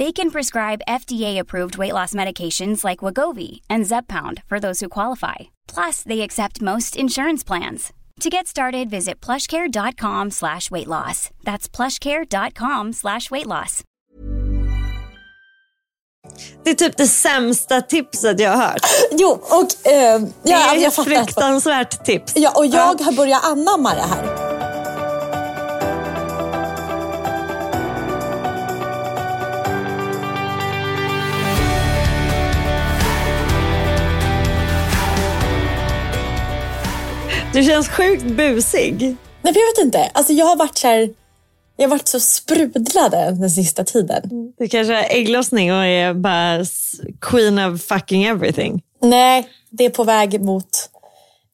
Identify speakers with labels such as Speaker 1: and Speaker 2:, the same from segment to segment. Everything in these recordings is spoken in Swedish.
Speaker 1: They can prescribe FDA-approved weight loss medications like Wagovi and Zepbound for those who qualify. Plus, they accept most insurance plans. To get started, visit plushcare.com slash weight loss. That's plushcare.com slash weight loss.
Speaker 2: Det är typ det sämsta tipset jag har hört.
Speaker 3: Jo, och eh,
Speaker 2: Det
Speaker 3: ja,
Speaker 2: är
Speaker 3: jag
Speaker 2: ett
Speaker 3: fattar.
Speaker 2: fruktansvärt tips.
Speaker 3: Ja, och jag har börjat anamma det här.
Speaker 2: Du känns sjukt busig.
Speaker 3: Nej, jag vet inte. Alltså, jag har varit så här, jag har varit så sprudlade den sista tiden.
Speaker 2: Du kanske har ägglossning och är bara queen of fucking everything.
Speaker 3: Nej, det är på väg mot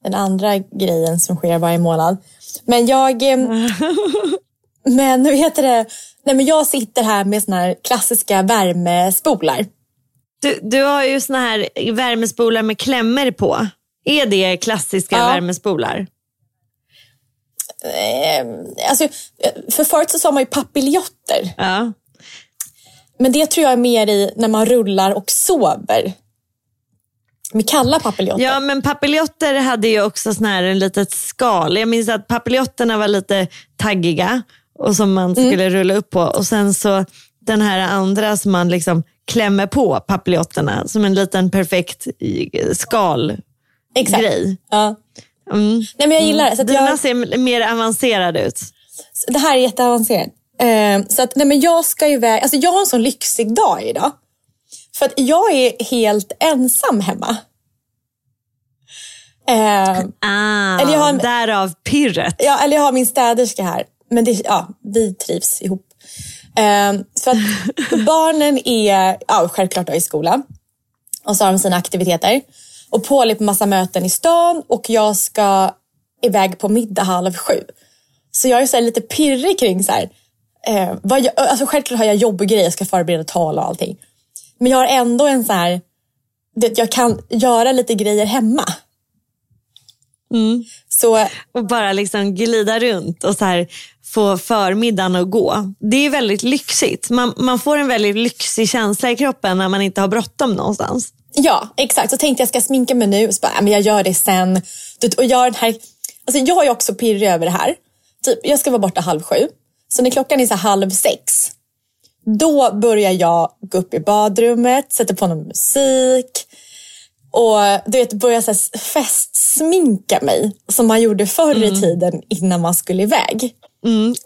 Speaker 3: den andra grejen som sker varje månad. Men jag... men nu heter det... Nej, men jag sitter här med såna här klassiska värmespolar.
Speaker 2: Du, du har ju såna här värmespolar med klämmor på. Är det klassiska
Speaker 3: Ja.
Speaker 2: värmespolar?
Speaker 3: Eh, alltså, för förut så sa man ju papiljotter.
Speaker 2: Ja.
Speaker 3: Men det tror jag är mer i när man rullar och sover. Med kalla papiljotter.
Speaker 2: Ja, men papiljotter hade ju också sån här en litet skal. Jag minns att papilotterna var lite taggiga och som man skulle rulla upp på. Och sen så den här andra som man liksom klämmer på papilotterna som en liten perfekt skal
Speaker 3: Exakt.
Speaker 2: grej.
Speaker 3: Ja.
Speaker 2: Mm.
Speaker 3: Nej, men jag gillar det. Så att
Speaker 2: Dina
Speaker 3: jag,
Speaker 2: ser mer avancerade ut.
Speaker 3: det här är jätteavancerat. Eh, så att, nej, men jag ska iväg. Alltså jag har en sån lyxig dag idag. För att jag är helt ensam hemma. Eh,
Speaker 2: Ah,
Speaker 3: Eller jag har en-
Speaker 2: Därav pirret.
Speaker 3: ja, eller jag har min städerska här. Men det, ja, vi trivs ihop. Eh, för att barnen är ja, självklart då i skolan. Och så har de sina aktiviteter. Och Paul är på massa möten i stan och jag ska iväg på middag halv sju. Så jag är så lite pirrig kring så här. Eh, vad jag, alltså självklart har jag jobb och grejer, jag ska förbereda tal och allting. Men jag har ändå en så här, jag kan göra lite grejer hemma. Så
Speaker 2: Och bara liksom glida runt och så här få förmiddagen att gå. Det är väldigt lyxigt. Man, man får en väldigt lyxig känsla i kroppen när man inte har bråttom någonstans.
Speaker 3: Ja, exakt. Så tänkte jag ska sminka mig nu. Så bara, "Ja, men jag gör det sen. Och gör den här... alltså, jag är också pirrig över det här. Typ, jag ska vara borta halv sju. Så när klockan är så halv sex. Då börjar jag gå upp i badrummet, sätta på någon musik. Och du vet, börja så här festsminka mig. Som man gjorde förr i tiden innan man skulle iväg.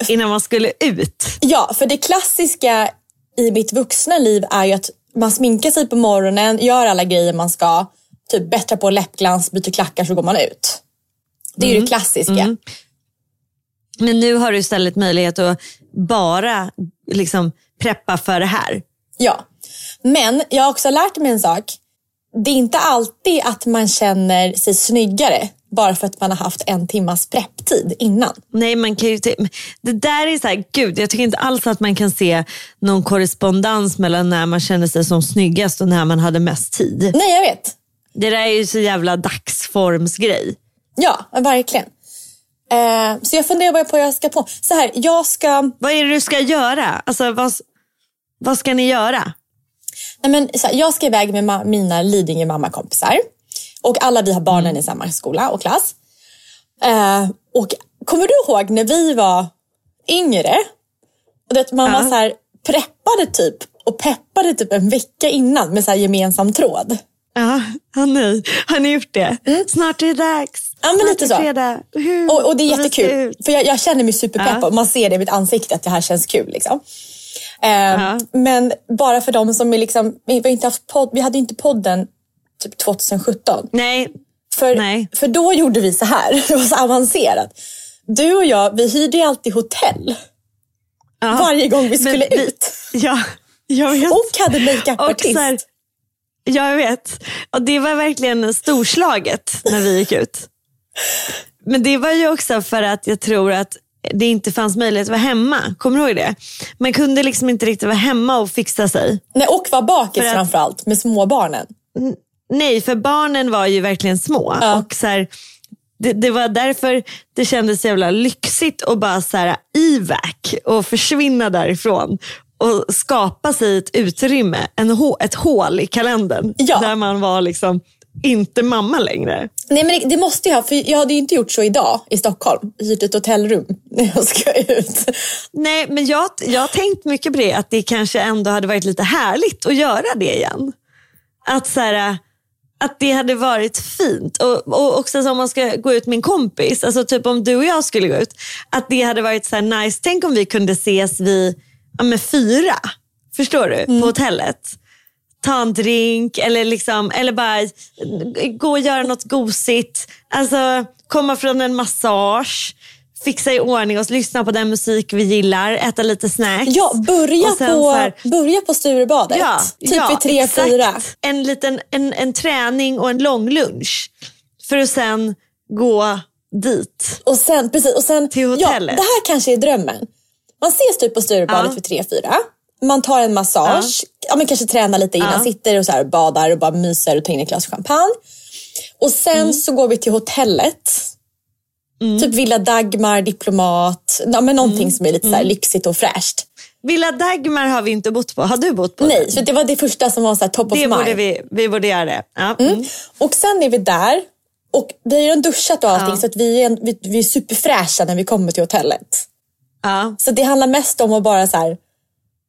Speaker 2: Innan man skulle ut.
Speaker 3: Ja, för det klassiska i mitt vuxna liv är ju att man sminkar sig på morgonen, gör alla grejer man ska, typ bättrar på läppglans, byter klackar så går man ut. Det är ju det klassiska.
Speaker 2: Men nu har du istället möjlighet att bara liksom preppa för det här.
Speaker 3: Ja. Men jag har också lärt mig en sak. Det är inte alltid att man känner sig snyggare bara för att man har haft en timmas prepptid innan.
Speaker 2: Nej, man kan ju det där är så här, gud, jag tycker inte alls att man kan se någon korrespondens mellan när man känner sig som snyggast och när man hade mest tid.
Speaker 3: Nej, jag vet.
Speaker 2: Det där är ju så jävla dagsformsgrej.
Speaker 3: Ja, verkligen. Eh, så jag funderar bara på vad jag ska på. Så här, jag ska...
Speaker 2: Vad är det du ska göra? Alltså, vad, vad ska ni göra?
Speaker 3: Nej, men, så här, jag ska iväg med mina Lidingö mammakompisar. Och alla vi har barnen
Speaker 2: Mm.
Speaker 3: i samma skola och klass. Eh, och kommer du ihåg när vi var yngre? Och det, man var så här, preppade typ och peppade typ en vecka innan med så här gemensam tråd.
Speaker 2: Ja, har ni, har ni gjort det? Snart är det dags.
Speaker 3: Ja, men lite så.
Speaker 2: fredag. Hur?
Speaker 3: Och, och det är jättekul. För jag, jag känner mig superpepp
Speaker 2: Ja.
Speaker 3: och man ser det i mitt ansikte att det här känns kul. Liksom. Eh,
Speaker 2: Ja.
Speaker 3: Men bara för de som är liksom, vi, har inte haft podd, vi hade inte podden typ 2017.
Speaker 2: Nej,
Speaker 3: För,
Speaker 2: Nej.
Speaker 3: för då gjorde vi så här, det var så avancerat. Du och jag, vi hyrde ju alltid hotell
Speaker 2: ja.
Speaker 3: varje gång vi
Speaker 2: Men
Speaker 3: skulle
Speaker 2: vi-
Speaker 3: ut.
Speaker 2: Ja, jag vet.
Speaker 3: Och hade makeupartist.
Speaker 2: jag vet. Och det var verkligen storslaget när vi gick ut. Men det var ju också för att jag tror att det inte fanns möjlighet att vara hemma. Kommer du ihåg det? Man kunde liksom inte riktigt vara hemma och fixa sig.
Speaker 3: Nej, och var bakis
Speaker 2: att-
Speaker 3: framförallt med småbarnen.
Speaker 2: Nej, för barnen var ju verkligen små.
Speaker 3: Ja.
Speaker 2: Och så här, det, det var därför det kändes så jävla lyxigt att bara så här, iväg och försvinna därifrån. Och skapa sig ett utrymme, en hå, ett hål i kalendern.
Speaker 3: Ja.
Speaker 2: Där man var liksom inte mamma längre.
Speaker 3: Nej men det, det måste jag, för jag hade ju inte gjort så idag i Stockholm. Hyrt ett hotellrum när jag ska ut.
Speaker 2: Nej, men jag, jag har tänkt mycket på det, att det kanske ändå hade varit lite härligt att göra det igen. Att så här, att det hade varit fint. Och, och också så om man ska gå ut med en kompis, alltså typ om du och jag skulle gå ut, att det hade varit så här nice. Tänk om vi kunde ses vid ja, med fyra, förstår du, på hotellet. Ta en drink eller, liksom, eller bara gå och göra något gosigt. Alltså komma från en massage, fixa i ordning och lyssna på den musik vi gillar, äta lite snacks.
Speaker 3: Ja, börja på,
Speaker 2: här-
Speaker 3: börja på Sturebadet.
Speaker 2: Ja,
Speaker 3: typ
Speaker 2: ja,
Speaker 3: vid tre,
Speaker 2: exakt.
Speaker 3: fyra.
Speaker 2: En, liten, en, en träning och en lång lunch. För att sen gå dit.
Speaker 3: Och sen, precis, och sen,
Speaker 2: Till
Speaker 3: Ja,
Speaker 2: hotellet.
Speaker 3: det här kanske är drömmen. Man ses typ på Sturebadet
Speaker 2: Ja.
Speaker 3: vid tre, fyra. Man tar en massage, ja. men kanske tränar lite innan,
Speaker 2: Ja.
Speaker 3: sitter och så här badar och bara myser och tar in ett glas champagne. Och sen
Speaker 2: Mm.
Speaker 3: så går vi till hotellet. Typ Villa Dagmar, Diplomat, ja, men någonting
Speaker 2: Mm.
Speaker 3: som är lite så här lyxigt och fräscht.
Speaker 2: Villa Dagmar har vi inte bott på. Har du bott på?
Speaker 3: Nej, så det var det första som var så här top of
Speaker 2: Det
Speaker 3: mind.
Speaker 2: borde vi, vi borde göra det. Ja. Mm.
Speaker 3: Och sen är vi där och vi har redan duschat och allting
Speaker 2: Ja.
Speaker 3: så att vi är, vi, vi är superfräscha när vi kommer till hotellet.
Speaker 2: Ja.
Speaker 3: Så det handlar mest om att bara så här,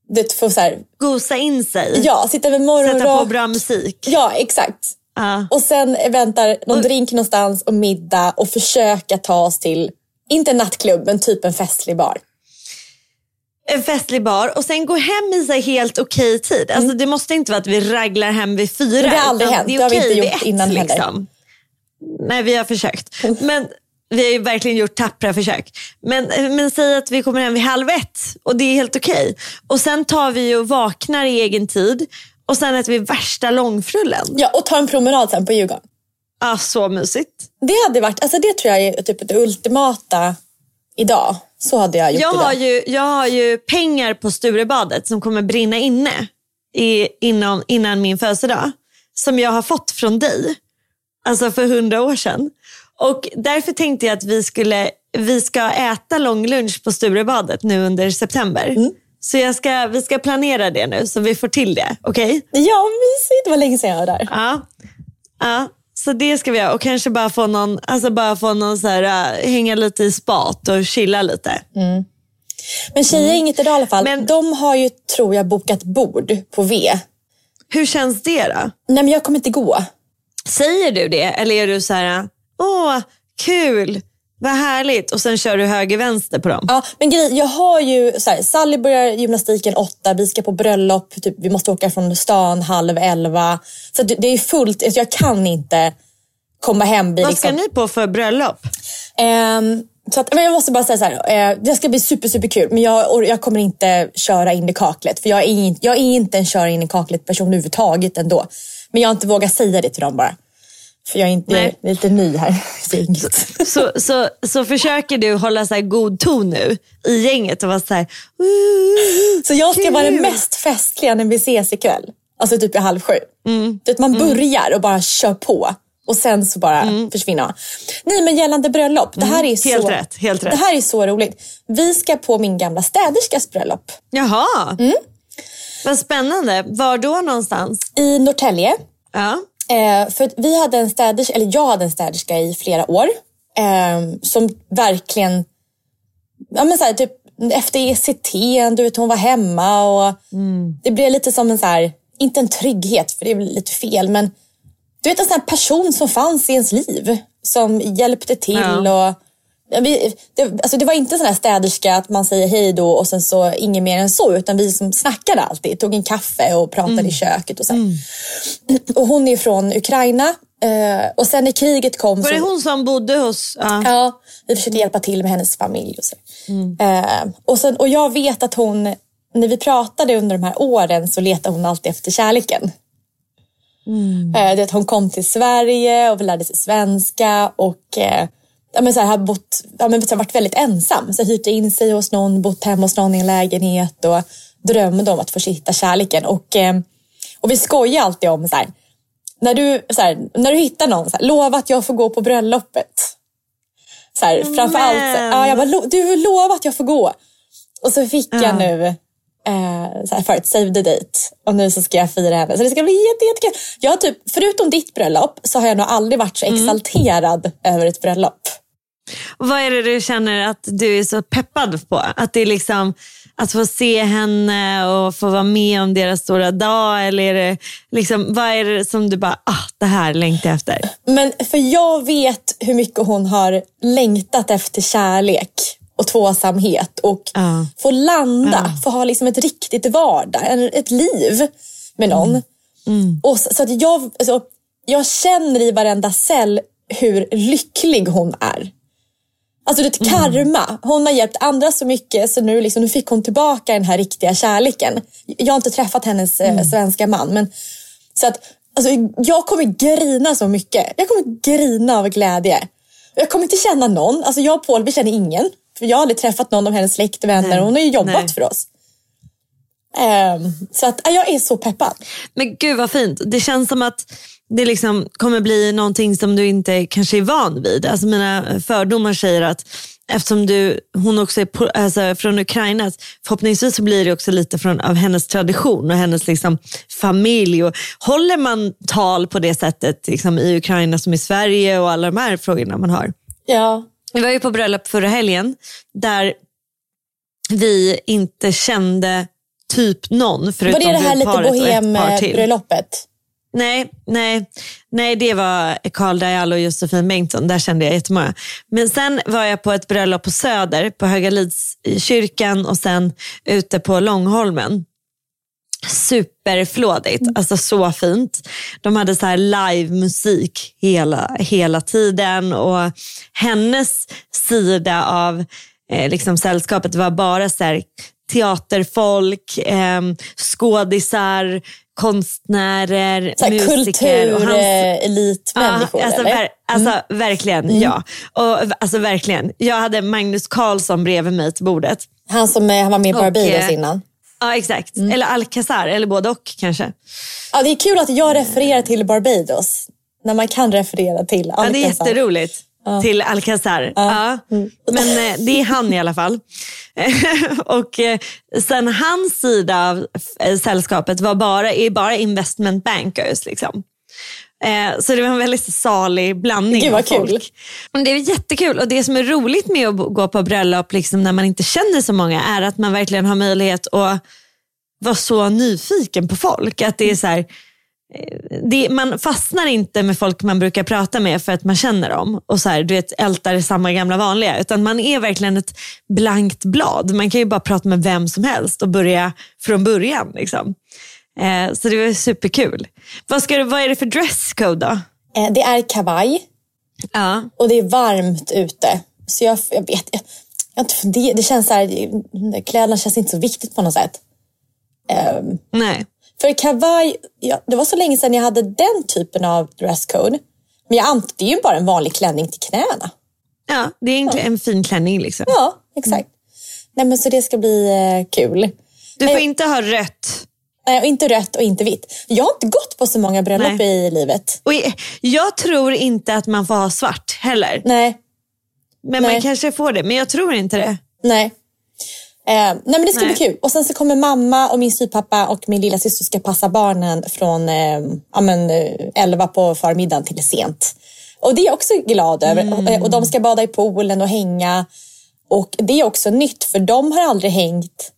Speaker 3: det, få så här,
Speaker 2: Gosa in sig.
Speaker 3: ja, sitta med
Speaker 2: Sätta på
Speaker 3: morgonrock.
Speaker 2: bra musik.
Speaker 3: Ja, exakt.
Speaker 2: Ja.
Speaker 3: Och sen väntar någon drink någonstans och middag och försöka ta oss till, inte en nattklubb, men typ en festlig bar.
Speaker 2: En festlig bar och sen gå hem i sig helt okej tid. Alltså, det måste inte vara att vi raglar hem vid fyra.
Speaker 3: Mm. Det har aldrig hänt.
Speaker 2: är
Speaker 3: Det har vi inte gjort
Speaker 2: ett,
Speaker 3: innan heller.
Speaker 2: liksom. Nej, vi har försökt. Men vi har ju verkligen gjort tappra försök. Men, men säg att vi kommer hem vid halv ett och det är helt okej. Och sen tar vi och vaknar i egen tid och sen äter vi värsta långfrullen.
Speaker 3: Ja, och ta en promenad sen på Djurgården.
Speaker 2: Ah, så mysigt.
Speaker 3: Det hade varit, alltså det tror jag är typ det ultimata idag. Så hade jag gjort
Speaker 2: Jag
Speaker 3: idag.
Speaker 2: har, ju, jag har ju pengar på Sturebadet som kommer brinna inne i, innan, innan min födelsedag. Som jag har fått från dig. Alltså för hundra år sedan. Och därför tänkte jag att vi, skulle, vi ska äta lång lunch på Sturebadet nu under september.
Speaker 3: Mm.
Speaker 2: Så jag ska, vi ska planera det nu så vi får till det. Okej?
Speaker 3: Ja, mysigt. Var länge sedan jag var där.
Speaker 2: Ja. ja. Så det ska vi göra. Och kanske bara få någon, alltså bara få någon så här, äh, hänga lite i spat och chilla lite.
Speaker 3: Men tjejer inget idag i alla fall.
Speaker 2: Men-
Speaker 3: De har ju, tror jag, bokat bord på V.
Speaker 2: Hur känns det då?
Speaker 3: Nej, men jag kommer inte gå.
Speaker 2: Säger du det eller är du så här, åh kul, vad härligt och sen kör du höger-vänster på dem?
Speaker 3: Ja, men grej, jag har ju, så här, Sally börjar gymnastiken åtta, vi ska på bröllop, typ, vi måste åka från stan halv elva. Så det, det är fullt, alltså, jag kan inte komma hem vid
Speaker 2: Vad ska
Speaker 3: liksom,
Speaker 2: ni på för bröllop?
Speaker 3: Ehm, så att, men jag måste bara säga så här, eh, det ska bli super, super kul men jag, jag kommer inte köra in i kaklet för jag är, in, jag är inte en köra in i kaklet person överhuvudtaget ändå. Men jag har inte vågat säga det till dem bara. För jag är, inte, jag är lite ny här i gänget.
Speaker 2: Så, så, så försöker du hålla så god ton nu i gänget och vara så här.
Speaker 3: Så jag ska
Speaker 2: Kul.
Speaker 3: vara den mest festliga när vi ses ikväll. Alltså typ i halv sju.
Speaker 2: Mm.
Speaker 3: Du vet, man börjar och bara kör på. och sen så bara försvinner han. Nej men gällande bröllop, det här är så,
Speaker 2: Mm. Helt rätt, helt rätt.
Speaker 3: Det här är så roligt. Vi ska på min gamla städerskas bröllop
Speaker 2: Jaha,
Speaker 3: Mm.
Speaker 2: vad spännande. Var då någonstans?
Speaker 3: i Norrtälje.
Speaker 2: Ja.
Speaker 3: Eh, för vi hade en städerska, eller jag hade en städerska i flera år. Eh, som verkligen, ja men så här, typ efter ECT, du vet hon var hemma och det blev lite som en så här, inte en trygghet för det är lite fel men du vet en sån här person som fanns i ens liv som hjälpte till
Speaker 2: Ja.
Speaker 3: och vi, det, alltså det var inte sån här städerska att man säger hej då och sen så inget mer än så utan vi som snackade alltid, tog en kaffe och pratade i köket och så. här. Och hon är från Ukraina eh, och sen när kriget kom
Speaker 2: Var
Speaker 3: så...
Speaker 2: det hon som bodde hos... Ja.
Speaker 3: Ja, vi försökte hjälpa till med hennes familj och så. Eh, och, sen, och jag vet att hon, när vi pratade under de här åren så letade hon alltid efter kärleken. Eh, det hon kom till Sverige och lärde sig svenska och ja, men så här, har bott, ja, men så här, varit väldigt ensam. Så hyrt in sig hos någon, bott hemma hos någon i en lägenhet och drömde om att få hitta kärleken. Och, eh, och vi skojar alltid om så här, när du, så här, när du hittar någon, så här, lova att jag får gå på bröllopet. Så här, framför allt, så här, ja, jag bara, "Lo- du lovar att jag får gå. Och så fick jag nu eh, så här, förut, save the date. Och nu så ska jag fira henne. Så det ska bli jätte, jättekul. Jag har typ, förutom ditt bröllop så har jag nog aldrig varit så exalterad över ett bröllop.
Speaker 2: Vad är det du känner att du är så peppad på? Att det är liksom att få se henne och få vara med om deras stora dag? Eller är det liksom, vad är det som du bara, ah, det här längtar jag efter?
Speaker 3: Men för jag vet hur mycket hon har längtat efter kärlek och tvåsamhet och
Speaker 2: Ja.
Speaker 3: få landa, få ha liksom ett riktigt vardag, ett liv med någon. Och så, så att jag, alltså, jag känner i varenda cell hur lycklig hon är. Alltså det är ett karma. Hon har hjälpt andra så mycket så nu, liksom, nu fick hon tillbaka den här riktiga kärleken. Jag har inte träffat hennes eh, svenska man men så att alltså, jag kommer grina så mycket. Jag kommer grina av glädje. Jag kommer inte känna någon. Alltså jag och Paul vi känner ingen. För jag har aldrig träffat någon av hennes släkt och vänner. Hon har ju jobbat
Speaker 2: Nej.
Speaker 3: för oss. Ehm, så att ja, jag är så peppad.
Speaker 2: Men gud vad fint. Det känns som att det liksom kommer bli någonting som du inte kanske är van vid. Alltså mina fördomar säger att eftersom du, hon också är på, alltså från Ukraina, förhoppningsvis så blir det också lite från, av hennes tradition och hennes liksom familj. Och håller man tal på det sättet liksom i Ukraina som i Sverige och alla de här frågorna man har?
Speaker 3: Ja.
Speaker 2: Vi var ju på bröllop förra helgen där vi inte kände typ någon förutom
Speaker 3: Var det det här lite bohem-bröllopet?
Speaker 2: Nej, nej, nej, det var Karl Dajal och Josefin Bengtsson. Där kände jag jättemånga. Men sen var jag på ett bröllop på Söder, på Höga Lids i kyrkan och sen ute på Långholmen. Superflådigt, alltså så fint. De hade så här live-musik hela, hela tiden och hennes sida av eh, liksom sällskapet var bara så här, teaterfolk, eh, skådisar, konstnärer,
Speaker 3: Så
Speaker 2: musiker. och
Speaker 3: kulturelitmänniskor
Speaker 2: Ja, alltså, ver- alltså verkligen, ja. Och, alltså verkligen. Jag hade Magnus Carlsson bredvid mig till bordet.
Speaker 3: Han som eh, han var med i
Speaker 2: Och,
Speaker 3: Barbados
Speaker 2: eh,
Speaker 3: innan.
Speaker 2: Ja, exakt. Eller Alcazar, eller både och kanske.
Speaker 3: Ja, det är kul att jag refererar till Barbados. När man kan referera till
Speaker 2: Ja, det är
Speaker 3: Alcazar.
Speaker 2: Jätteroligt. Till Alcazar. Ja. Men eh, det är han i alla fall. och eh, sen hans sida av eh, sällskapet var bara, är bara investment bankers. Liksom. Så det var en väldigt salig blandning
Speaker 3: Gud, vad
Speaker 2: av folk.
Speaker 3: kul.
Speaker 2: Men det är jättekul och det som är roligt med att gå på bröllop liksom, när man inte känner så många är att man verkligen har möjlighet att vara så nyfiken på folk. Att det är så här, det, man fastnar inte med folk man brukar prata med för att man känner dem och så här, du vet, ältar samma gamla vanliga. Utan man är verkligen ett blankt blad. Man kan ju bara prata med vem som helst och börja från början. Liksom. Eh, så det var superkul. Vad, ska du, vad är det för dresscode då?
Speaker 3: Eh, Det är kavaj
Speaker 2: Ja.
Speaker 3: och det är varmt ute. Så jag, jag vet, jag, jag funderat. Det känns så här, kläderna känns inte så viktigt på något sätt. Ehm,
Speaker 2: Nej.
Speaker 3: För kavaj, ja, det var så länge sedan jag hade den typen av dresscode. Men jag ant, det är ju bara en vanlig klänning till knäna.
Speaker 2: Ja, det är egentligen en fin klänning. Liksom.
Speaker 3: Ja, exakt. Nej, men så det ska bli eh, kul.
Speaker 2: Du
Speaker 3: Men-
Speaker 2: får inte ha rött.
Speaker 3: Nej, och inte rött och inte vitt. Jag har inte gått på så många bröllop
Speaker 2: Nej.
Speaker 3: i livet.
Speaker 2: Och jag tror inte att man får ha svart heller.
Speaker 3: Nej,
Speaker 2: Men
Speaker 3: Nej.
Speaker 2: man kanske får det, men jag tror inte det.
Speaker 3: nej. Eh, nej men det ska
Speaker 2: Nej.
Speaker 3: bli kul. Och sen så kommer mamma och min styvpappa och min lilla syster ska passa barnen från eh, ja, men, eh, 11 på förmiddagen till sent. Och det är jag också glad över. Och, eh, och de ska bada i poolen och hänga. Och det är också nytt för de har aldrig hängt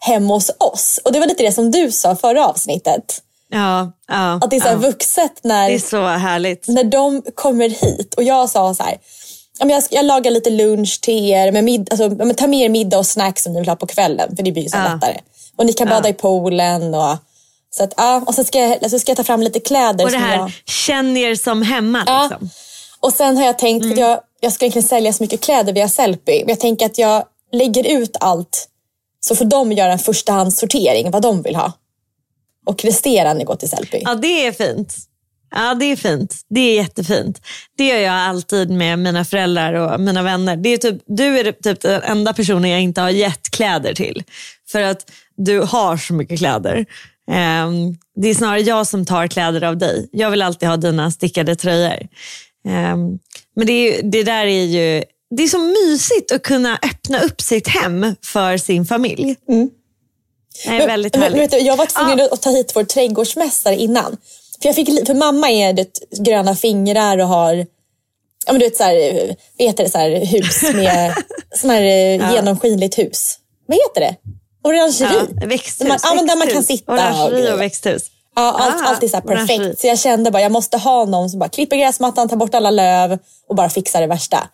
Speaker 3: hemma hos oss. Och det var lite det som du sa förra avsnittet.
Speaker 2: Ja, ja,
Speaker 3: Att det är så
Speaker 2: ja.
Speaker 3: vuxet när,
Speaker 2: Det är så härligt.
Speaker 3: när de kommer hit och jag sa så här, "Ja, men jag, jag lagar lite lunch till er, med mid, alltså, ja, men ta med er middag och snacks som ni vill ha på kvällen för det blir ju så
Speaker 2: Ja.
Speaker 3: lättare. Och ni kan bada i poolen och så att, ja, och sen ska jag, alltså, ska jag ta fram lite kläder.
Speaker 2: Och det här,
Speaker 3: jag,
Speaker 2: känn er som hemma.
Speaker 3: Ja.
Speaker 2: Liksom.
Speaker 3: och sen har jag tänkt,
Speaker 2: Mm.
Speaker 3: jag, jag ska egentligen sälja så mycket kläder via Sellpy, men jag tänker att jag lägger ut allt så får de göra en förstahandssortering vad de vill ha. Och resterande går till Sellpy.
Speaker 2: Ja, det är fint. Ja, det är fint. Det är jättefint. Det gör jag alltid med mina föräldrar och mina vänner. Det är typ, du är typ den enda personen jag inte har gett kläder till. För att du har så mycket kläder. Ehm, det är snarare jag som tar kläder av dig. Jag vill alltid ha dina stickade tröjor. Ehm, men det, är, det där är ju det är så mysigt att kunna öppna upp sitt hem för sin familj. Det är väldigt
Speaker 3: Men- men
Speaker 2: härligt.
Speaker 3: vet du, jag var tvungen att ta hit vår trädgårdsmästare innan. För, jag fick, för mamma är det, gröna fingrar och har ja, men du vet, så här, heter det, så här, hus med sån här, eh, genomskinligt hus. Vad heter det? Orangeri.
Speaker 2: Ja, växthus.
Speaker 3: Där man, ja, men där man kan
Speaker 2: växthus.
Speaker 3: sitta. och
Speaker 2: Orangeri
Speaker 3: grejer.
Speaker 2: och växthus.
Speaker 3: Ja, allt,
Speaker 2: Ah,
Speaker 3: allt är så här
Speaker 2: orangeri.
Speaker 3: perfekt. Så jag kände bara jag måste ha någon som bara klipper gräsmattan, tar bort alla löv och bara fixar det värsta.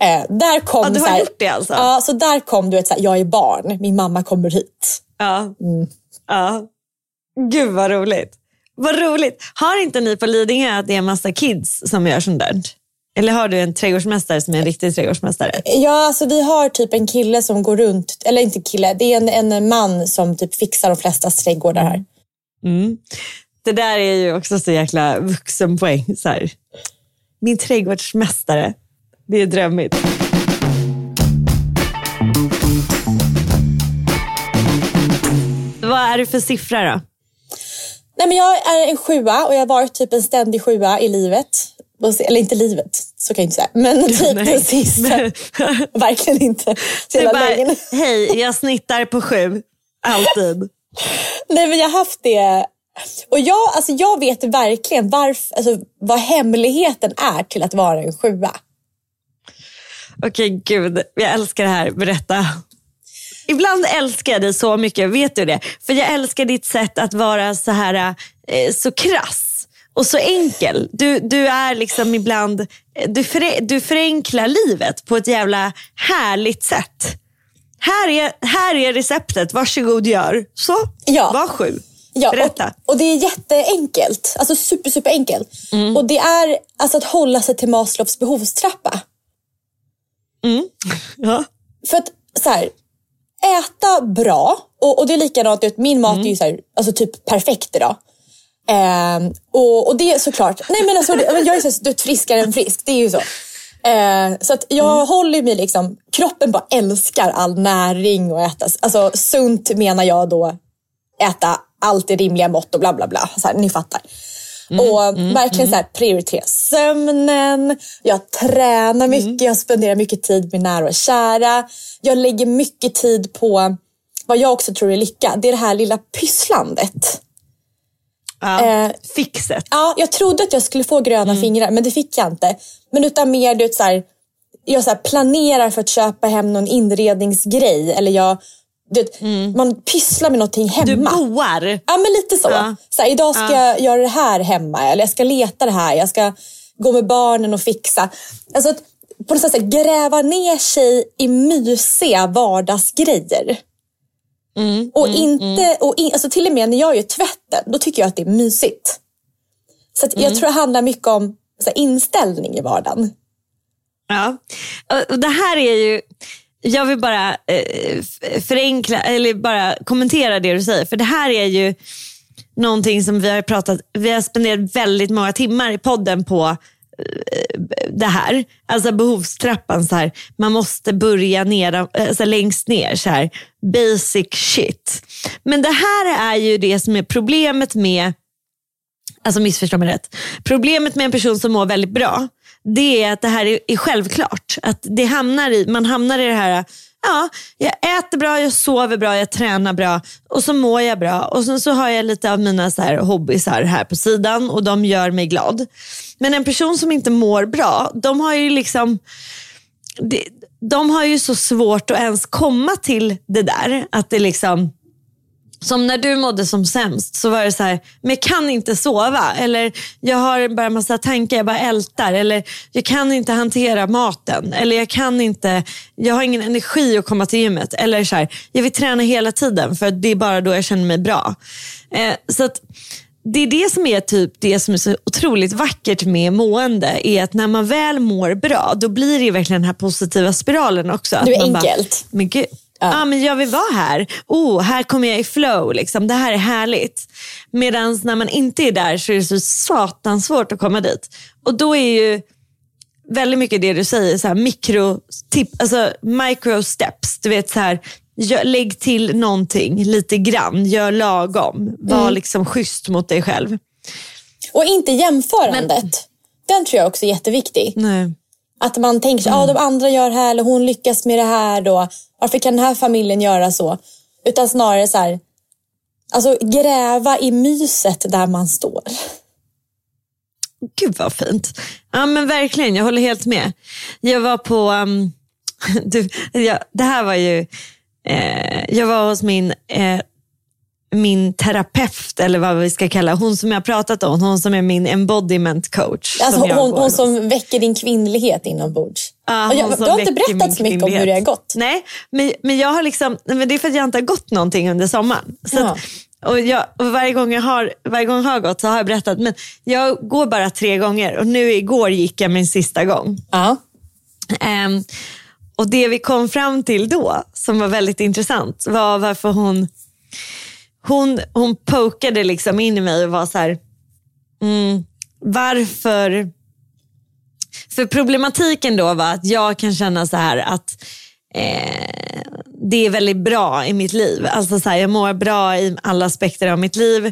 Speaker 3: Eh, där kom
Speaker 2: Ja, du har
Speaker 3: så här,
Speaker 2: gjort det alltså?
Speaker 3: Ja, så där kom du vet, så här, jag är barn, min mamma kommer hit.
Speaker 2: Ja.
Speaker 3: Mm.
Speaker 2: ja. Gud vad roligt. Vad roligt. Har inte ni på Lidingö att det är en massa kids som gör sånt där? Eller har du en trädgårdsmästare som är en riktig trädgårdsmästare?
Speaker 3: Ja, alltså vi har typ en kille som går runt, eller inte kille, det är en, en man som typ fixar de flestas trädgårdar här.
Speaker 2: Det där är ju också så jäkla vuxenpoäng. Så här. Min trädgårdsmästare. Det är drömmigt. Vad är det för siffra då?
Speaker 3: Nej, men jag är en sjua och jag har varit typ en ständig sjua i livet. Eller inte livet, så kan jag inte säga. Men typ
Speaker 2: Nej.
Speaker 3: den sista. Verkligen inte.
Speaker 2: Du bara, hej, jag snittar på sju. Alltid.
Speaker 3: Nej, men jag har haft det. Och jag, alltså, jag vet verkligen varför, alltså, vad hemligheten är till att vara en sjua.
Speaker 2: Okej, gud. Jag älskar det här. Berätta. Ibland älskar jag dig så mycket, vet du det? För jag älskar ditt sätt att vara så här eh, så krass och så enkel. Du, du är liksom ibland, du, för, du förenklar livet på ett jävla härligt sätt. Här är, här är receptet, varsågod gör. Så,
Speaker 3: Ja.
Speaker 2: var sju.
Speaker 3: Ja,
Speaker 2: Berätta.
Speaker 3: Och, och det är jätteenkelt. Alltså super, super enkelt. Och det är alltså att hålla sig till Maslows behovstrappa.
Speaker 2: Ja.
Speaker 3: För att så här, äta bra. Och, och det är likadant, vet, min mat är ju så här, alltså typ perfekt idag. Ehm, och, och det är såklart, nej men alltså, jag är så, du vet, friskare än frisk, det är ju så. Eh, så att jag håller mig liksom, kroppen bara älskar all näring och äta. Alltså sunt menar jag då, äta allt i rimliga mått och bla bla bla. Så här, ni fattar. Och verkligen så här, prioritera sömnen, jag tränar mycket, jag spenderar mycket tid med nära och kära. Jag lägger mycket tid på vad jag också tror är lycka, det är det här lilla pysslandet.
Speaker 2: Ja.
Speaker 3: Eh,
Speaker 2: Fixet.
Speaker 3: Ja, jag trodde att jag skulle få gröna fingrar, men det fick jag inte. Men utan mer, du vet, så här, jag så planerar för att köpa hem någon inredningsgrej. Eller jag, du vet, man pysslar med någonting hemma.
Speaker 2: Du boar.
Speaker 3: Ja, men lite så.
Speaker 2: Ja.
Speaker 3: så här, idag ska jag göra det här hemma. Eller jag ska leta det här. Jag ska gå med barnen och fixa. Alltså att på något sätt gräva ner sig i mysiga vardagsgrejer. och inte, och in, alltså till och med när jag gör tvätten, då tycker jag att det är mysigt. Så jag tror det handlar mycket om här, inställning i vardagen.
Speaker 2: Ja. Och det här är ju, jag vill bara eh, förenkla, eller bara kommentera det du säger. För det här är ju någonting som vi har pratat, vi har spenderat väldigt många timmar i podden på eh, det här. Alltså behovstrappan, så här, man måste börja ner, alltså längst ner. Så här, basic shit. Men det här är ju det som är problemet med, alltså missförstå mig rätt. Problemet med en person som mår väldigt bra, det är att det här är, är självklart. Att det hamnar i, man hamnar i det här ja, jag äter bra, jag sover bra, jag tränar bra och så mår jag bra. Och sen så har jag lite av mina så här hobbysar här på sidan och de gör mig glad. Men en person som inte mår bra, de har ju liksom de har ju så svårt att ens komma till det där. Att det liksom som när du mådde som sämst så var det så här, men jag kan inte sova. Eller jag har bara massa tankar, jag bara ältar. Eller jag kan inte hantera maten. Eller jag kan inte, jag har ingen energi att komma till gymmet. Eller så här, jag vill träna hela tiden för det är bara då jag känner mig bra. Eh, så att, det är det som är typ det som är så otroligt vackert med mående. Är att när man väl mår bra, då blir det verkligen den här positiva spiralen också.
Speaker 3: Det är enkelt.
Speaker 2: Bara, men gud, Ja. Ah, men jag vill vara här. Oh, här kommer jag i flow. Liksom. Det här är härligt. Medan när man inte är där så är det så satans svårt att komma dit. Och då är ju väldigt mycket det du säger, så här, mikro, tip, alltså micro steps. Du vet så här, gör, lägg till någonting lite grann, gör lagom. Var mm. liksom schysst mot dig själv.
Speaker 3: Och inte jämförandet. Men, Den tror jag också är jätteviktig.
Speaker 2: Nej.
Speaker 3: Att man tänker sig, mm. ah, de andra gör här eller hon lyckas med det här. Då. Varför kan den här familjen göra så? Utan snarare så här, alltså gräva i myset där man står.
Speaker 2: Gud vad fint. Ja men verkligen, jag håller helt med. Jag var på, um, du, ja, det här var ju, eh, jag var hos min eh, min terapeut, eller vad vi ska kalla hon som jag pratat om, hon som är min embodiment coach.
Speaker 3: Alltså, som hon, hon som väcker din kvinnlighet inombords.
Speaker 2: Ja,
Speaker 3: jag, du har inte berättat så mycket om hur det har gått.
Speaker 2: Nej, men, men jag har liksom, men det är för att jag inte har gått någonting under sommaren. Så att, och, jag, och varje, gång jag har, varje gång jag har gått så har jag berättat, men jag går bara tre gånger och nu igår gick jag min sista gång.
Speaker 3: Ja.
Speaker 2: Um, och det vi kom fram till då, som var väldigt intressant, var varför hon hon, hon pokade liksom in i mig och var så här, mm, varför? För problematiken då var att jag kan känna så här att eh, det är väldigt bra i mitt liv. Alltså så här, jag mår bra i alla aspekter av mitt liv.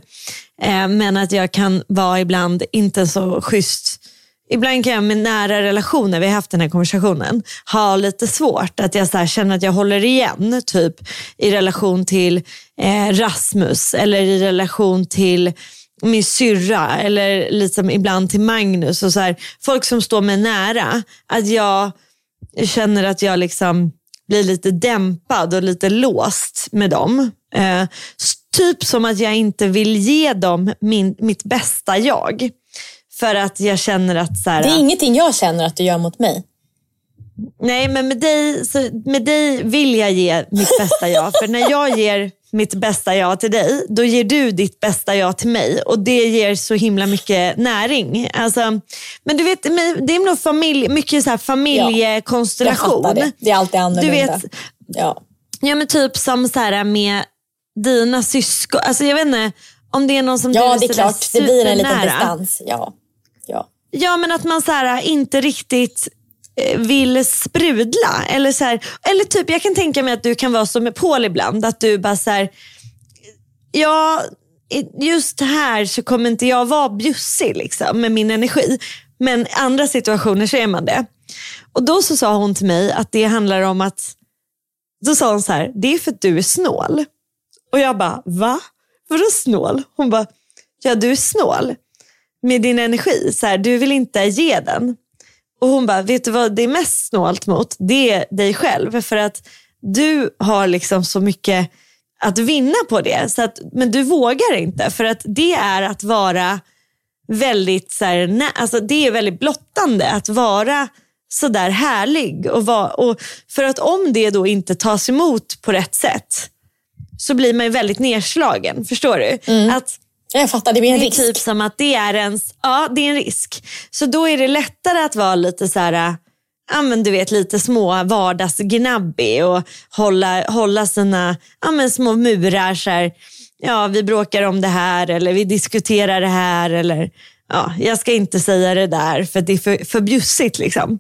Speaker 2: Eh, men att jag kan vara ibland inte så schysst Ibland kan jag med nära relationer, vi har haft den här konversationen, ha lite svårt. Att jag så känner att jag håller igen, typ i relation till eh, Rasmus eller i relation till min syrra eller liksom ibland till Magnus. Och så här, folk som står mig nära. Att jag känner att jag liksom blir lite dämpad och lite låst med dem. Eh, typ som att jag inte vill ge dem min, mitt bästa jag. För att jag känner att... Så här,
Speaker 3: det är ingenting jag känner att du gör mot mig.
Speaker 2: Nej, men med dig, med dig vill jag ge mitt bästa jag. För när jag ger mitt bästa jag till dig, då ger du ditt bästa jag till mig. Och det ger så himla mycket näring. Alltså, men du vet, det är nog familj, mycket så här familjekonstellation.
Speaker 3: Ja, det. det är alltid annorlunda. Du vet, ja.
Speaker 2: ja, men typ som så här med dina syskon. Alltså, jag vet inte om det är någon som
Speaker 3: Ja, det är klart. Det blir en liten distans. Ja. Ja.
Speaker 2: men att man så här, äh, inte riktigt äh, vill sprudla. Eller, så här, eller typ, jag kan tänka mig att du kan vara som med Paul ibland. Att du bara så här, ja, just här så kommer inte jag vara bjussig liksom, med min energi. Men i andra situationer så är man det. Och då så sa hon till mig att det handlar om att, då sa hon så här, det är för att du är snål. Och jag bara, va? Vadå snål? Hon bara, ja du är snål med din energi. Så här, du vill inte ge den. Och hon bara, vet du vad det är mest snålt mot? Det är dig själv. För att du har liksom så mycket att vinna på det. Så att, men du vågar inte. För att det är att vara väldigt, så här, nä, alltså det är väldigt blottande att vara sådär härlig. Och, var, och för att om det då inte tas emot på rätt sätt så blir man väldigt nedslagen. Förstår du?
Speaker 3: Mm. Att jag fattar, det blir en
Speaker 2: det
Speaker 3: risk.
Speaker 2: Typ som att det är ens, ja det är en risk. Så då är det lättare att vara lite så här, ja, men du vet lite små vardagsgnabbig och hålla, hålla sina ja, men små murar. Så här, ja, vi bråkar om det här eller vi diskuterar det här. Eller, ja, jag ska inte säga det där för det är för, för bjussigt. Liksom.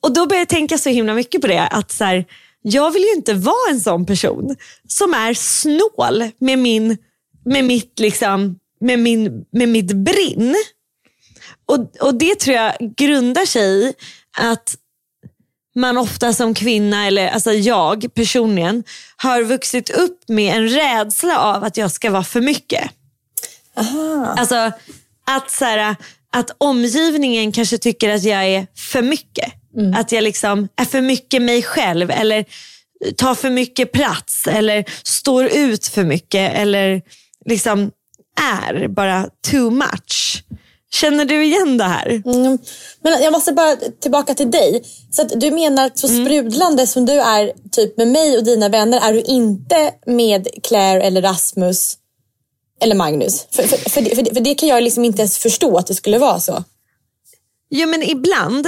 Speaker 2: Och då börjar jag tänka så himla mycket på det. att så här, Jag vill ju inte vara en sån person som är snål med, min, med, mitt, liksom, med, min, med mitt brinn. Och, och det tror jag grundar sig i att man ofta som kvinna, eller alltså jag personligen, har vuxit upp med en rädsla av att jag ska vara för mycket.
Speaker 3: Aha.
Speaker 2: Alltså att, så här, att omgivningen kanske tycker att jag är för mycket. Att jag liksom är för mycket mig själv eller tar för mycket plats eller står ut för mycket eller liksom är bara too much. Känner du igen det här?
Speaker 3: Mm. Men jag måste bara tillbaka till dig. Så att du menar så sprudlande som du är typ med mig och dina vänner är du inte med Claire eller Rasmus eller Magnus. För, för, för, det, för, det, för det kan jag liksom inte ens förstå att det skulle vara så.
Speaker 2: Jo men ibland.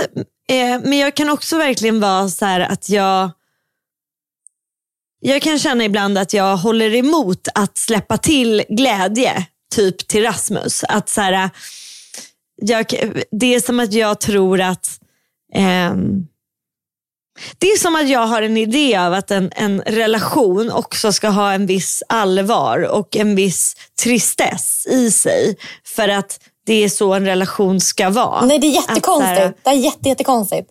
Speaker 2: Eh, men jag kan också verkligen vara så här att jag jag kan känna ibland att jag håller emot att släppa till glädje, typ till Rasmus. Att så här, jag, det är som att jag tror att ehm, det är som att jag har en idé av att en, en relation också ska ha en viss allvar och en viss tristess i sig. För att det är så en relation ska vara.
Speaker 3: Nej, det är
Speaker 2: Att
Speaker 3: jättekonstigt.
Speaker 2: här-
Speaker 3: Det är jätte, jättekonstigt.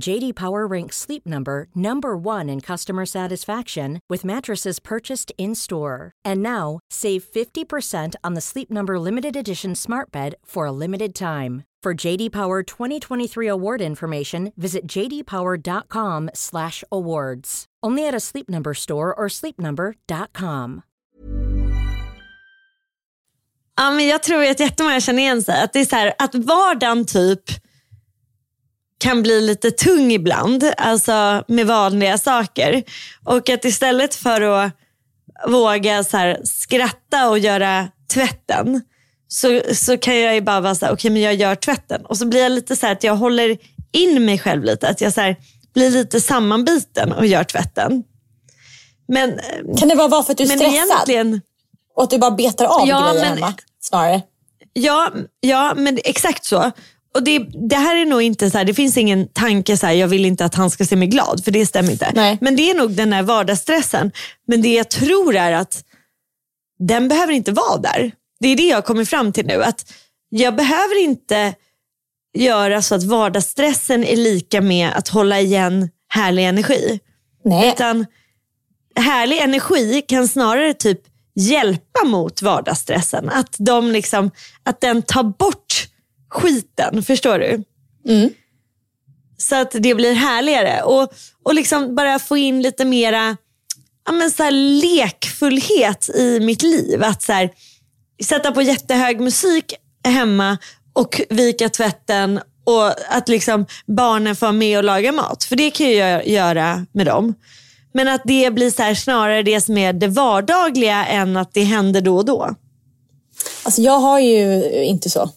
Speaker 4: JD Power ranks Sleep Number number 1 in customer satisfaction with mattresses purchased in-store. And now, save 50% on the Sleep Number limited edition Smart Bed for a limited time. For JD Power 2023 award information, visit jdpower.com/awards. Only at a Sleep Number store or sleepnumber.com.
Speaker 2: Ja, men jag tror att jättemånga känner igen sig. Att, det är så här, att vardagen typ kan bli lite tung ibland, alltså med vanliga saker. Och att istället för att våga så skratta och göra tvätten så, så kan jag ju bara vara så här, okej men jag gör tvätten. Och så blir jag lite så här att jag håller in mig själv lite. Att jag så här, blir lite sammanbiten och gör tvätten. Men,
Speaker 3: Kan det bara vara för att du är
Speaker 2: men
Speaker 3: stressad?
Speaker 2: egentligen...
Speaker 3: Och att du bara betar av
Speaker 2: Ja,
Speaker 3: grejer
Speaker 2: men-
Speaker 3: hemma? Snarare.
Speaker 2: Ja, ja men exakt så. Och det, det här är nog inte så här, det finns ingen tanke så här, jag vill inte att han ska se mig glad, för det stämmer inte.
Speaker 3: Nej.
Speaker 2: Men det är nog den här vardagsstressen. Men det jag tror är att den behöver inte vara där. Det är det jag har kommit fram till nu. Att jag behöver inte göra så att vardagsstressen är lika med att hålla igen härlig energi.
Speaker 3: Nej.
Speaker 2: Utan härlig energi kan snarare typ hjälpa mot vardagsstressen. Att, de liksom, att den tar bort skiten, förstår du? Så att det blir härligare. Och, och liksom bara få in lite mera ja, men så lekfullhet i mitt liv. Att så här, sätta på jättehög musik hemma och vika tvätten och att liksom barnen får med och laga mat. För det kan jag göra med dem. Men att det blir så snarare det som är det vardagliga än att det händer då och då.
Speaker 3: Alltså jag har ju inte så.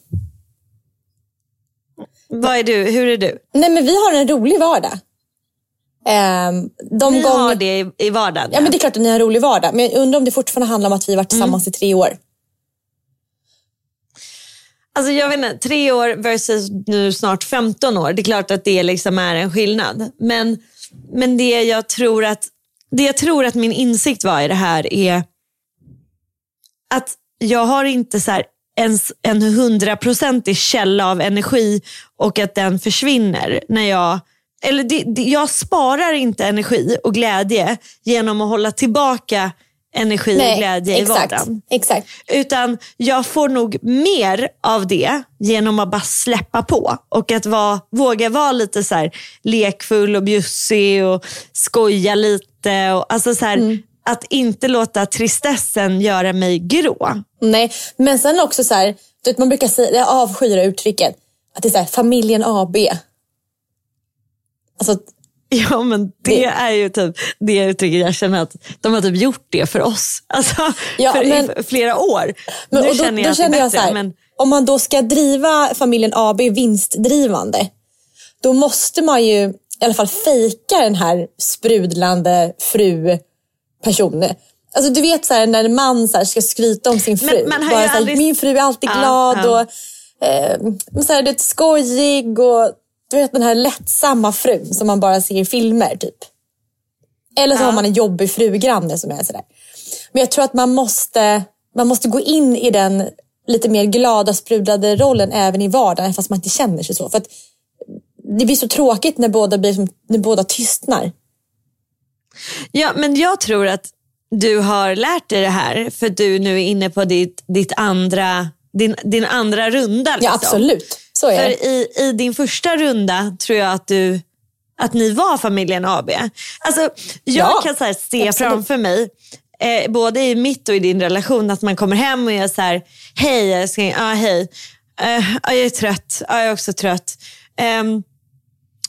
Speaker 2: Vad är du? Hur är du?
Speaker 3: Nej men vi har en rolig vardag. Ehm, de
Speaker 2: Ni
Speaker 3: gånger-
Speaker 2: har det i, i vardagen.
Speaker 3: Ja men det är klart att ni har en rolig vardag. Men jag undrar om det fortfarande handlar om att vi har varit tillsammans i tre år.
Speaker 2: Alltså jag vet inte, tre år versus nu snart 15 år. Det är klart att det liksom är en skillnad. Men, men det, jag tror att, det jag tror att min insikt var i det här är att jag har inte så en hundraprocentig källa av energi och att den försvinner när jag eller det, det, jag sparar inte energi och glädje genom att hålla tillbaka energi och glädje i
Speaker 3: exakt.
Speaker 2: vardagen.
Speaker 3: exakt.
Speaker 2: Utan jag får nog mer av det genom att bara släppa på och att vara, våga vara lite så lekfull och bjussig och skoja lite. Och, alltså så här, Att inte låta tristessen göra mig grå.
Speaker 3: Nej, men sen också så här, vet, man brukar säga, jag avskyr det uttrycket, att det är så här, familjen AB. Alltså,
Speaker 2: Ja men det är ju typ det uttrycket jag känner att de har typ gjort det för oss. Alltså
Speaker 3: Ja,
Speaker 2: för
Speaker 3: men-
Speaker 2: flera år.
Speaker 3: men,
Speaker 2: nu
Speaker 3: då,
Speaker 2: känner jag
Speaker 3: då
Speaker 2: det
Speaker 3: känner jag
Speaker 2: bättre.
Speaker 3: här,
Speaker 2: men,
Speaker 3: om man då ska driva familjen AB vinstdrivande, då måste man ju i alla fall fejka den här sprudlande fru-personen. Alltså du vet så här, när en man så här, ska skryta om sin fru.
Speaker 2: Men
Speaker 3: Bara så här,
Speaker 2: aldrig-
Speaker 3: Min fru är alltid
Speaker 2: Ja,
Speaker 3: glad
Speaker 2: ja.
Speaker 3: och eh, så här, det är skojig och du vet den här lättsamma frun som man bara ser i filmer typ. Eller så har man en jobbig frugranne som är sådär. Men jag tror att man måste, man måste gå in i den lite mer glada, sprudlade rollen även i vardagen fast man inte känner sig så. För det blir så tråkigt när båda, blir när båda tystnar.
Speaker 2: Ja, men jag tror att du har lärt dig det här för du nu är inne på ditt, ditt andra, din, din andra runda.
Speaker 3: Ja,
Speaker 2: liksom.
Speaker 3: absolut. Så är
Speaker 2: För
Speaker 3: det.
Speaker 2: i, i din första runda tror jag att, du, att ni var familjen AB. Alltså, jag
Speaker 3: Ja,
Speaker 2: kan så se
Speaker 3: absolut.
Speaker 2: framför mig, eh, både i mitt och i din relation, att man kommer hem och är så här, hej älskling, ja hej, uh, jag är trött, ja, jag är också trött. Um,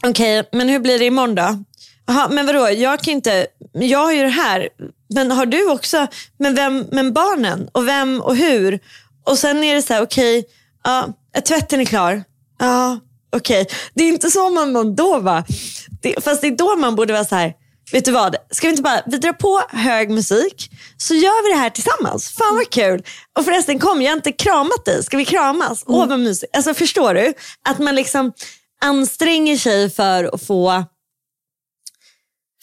Speaker 2: Okej, men hur blir det imorgon då? Aha, men vadå, jag kan inte, jag har ju det här, men har du också, men, vem, men barnen och vem och hur? Och sen är det så här, okej, ja, tvätten är klar? Ja, okej. Det är inte så man mår då va? Det, fast det är då man borde vara så här, vet du vad, ska vi inte bara, vi drar på hög musik, så gör vi det här tillsammans. Fan vad kul. Och förresten kom, jag har inte kramat dig, ska vi kramas? Åh vad mysigt. Alltså förstår du? Att man liksom anstränger sig för att få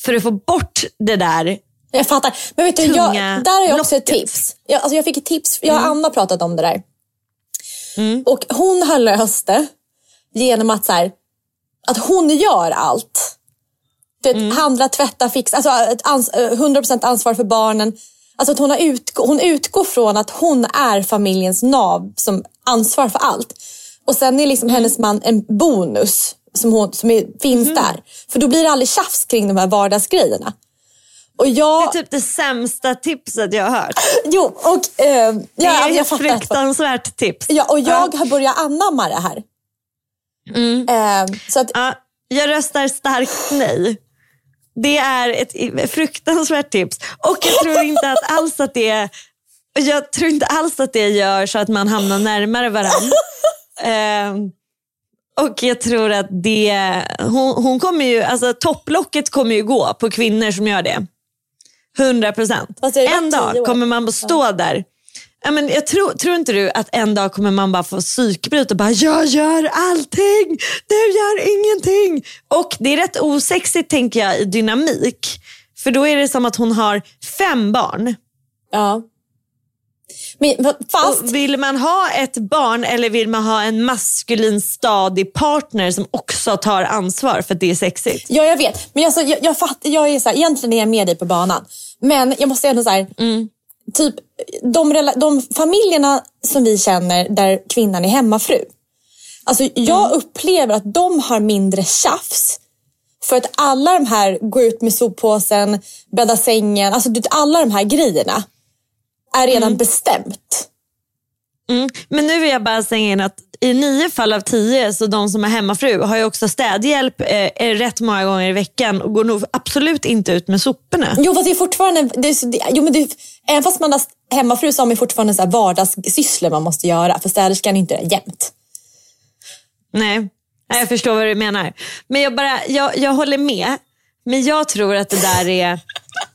Speaker 2: för att få bort det där.
Speaker 3: Jag fattar. Men vet du, jag, där har jag också ett
Speaker 2: locket.
Speaker 3: tips. Jag, alltså jag fick ett tips. Jag och
Speaker 2: Mm.
Speaker 3: Anna pratat om det där. Och hon har löst det genom att, så här, att hon gör allt. Du vet,
Speaker 2: Mm.
Speaker 3: Handla, tvätta, fixa. Alltså ett ans- eh, 100% ansvar för barnen. Alltså att hon, har utgå- hon utgår från att hon är familjens nav som ansvar för allt. Och sen är liksom hennes man en bonus som, hon, som är, finns där. För då blir det aldrig tjafs kring de här vardagsgrejerna. Och jag...
Speaker 2: Det är typ det sämsta tipset jag har hört.
Speaker 3: Jo, och eh,
Speaker 2: Det
Speaker 3: ja,
Speaker 2: är
Speaker 3: jag
Speaker 2: ett fruktansvärt tips.
Speaker 3: Ja, och jag har börjat anamma det här. Eh, så att,
Speaker 2: Ja, jag röstar starkt nej. Det är ett fruktansvärt tips. Och jag tror inte att alls att det jag tror inte alls att det gör så att man hamnar närmare varandra. Ehm, och jag tror att det, hon, hon kommer ju, alltså topplocket kommer ju gå på kvinnor som gör det. 100 procent. En dag kommer man att stå där. Ja, men jag tror, tror inte du att en dag kommer man bara få psykbryt och bara jag gör allting, du gör ingenting. Och det är rätt osexigt tänker jag i dynamik. För då är det som att hon har fem barn.
Speaker 3: ja. Men, fast,
Speaker 2: Och vill man ha ett barn eller vill man ha en maskulin stadig partner som också tar ansvar för att det är sexigt?
Speaker 3: ja, jag vet. Men alltså, jag, jag, fatt, jag är så här, egentligen är jag med dig på banan. Men jag måste ändå så här, typ de, de familjerna som vi känner där kvinnan är hemmafru. Alltså, jag upplever att de har mindre tjafs. För att alla de här, gå ut med soppåsen, bädda sängen, alltså alla de här grejerna är redan bestämt.
Speaker 2: Mm. Men nu vill jag bara säga in att i nio fall av tio så de som är hemmafru har ju också städhjälp eh, rätt många gånger i veckan och går nog absolut inte ut med soporna.
Speaker 3: Jo, fast det är fortfarande... Det är, det, jo, men det, även fast man har hemmafru så har man fortfarande så här vardagssysslor man måste göra. För städerskan är inte det jämt.
Speaker 2: Nej. Nej, jag förstår vad du menar. Men jag, bara, jag, jag håller med. Men jag tror att det där är...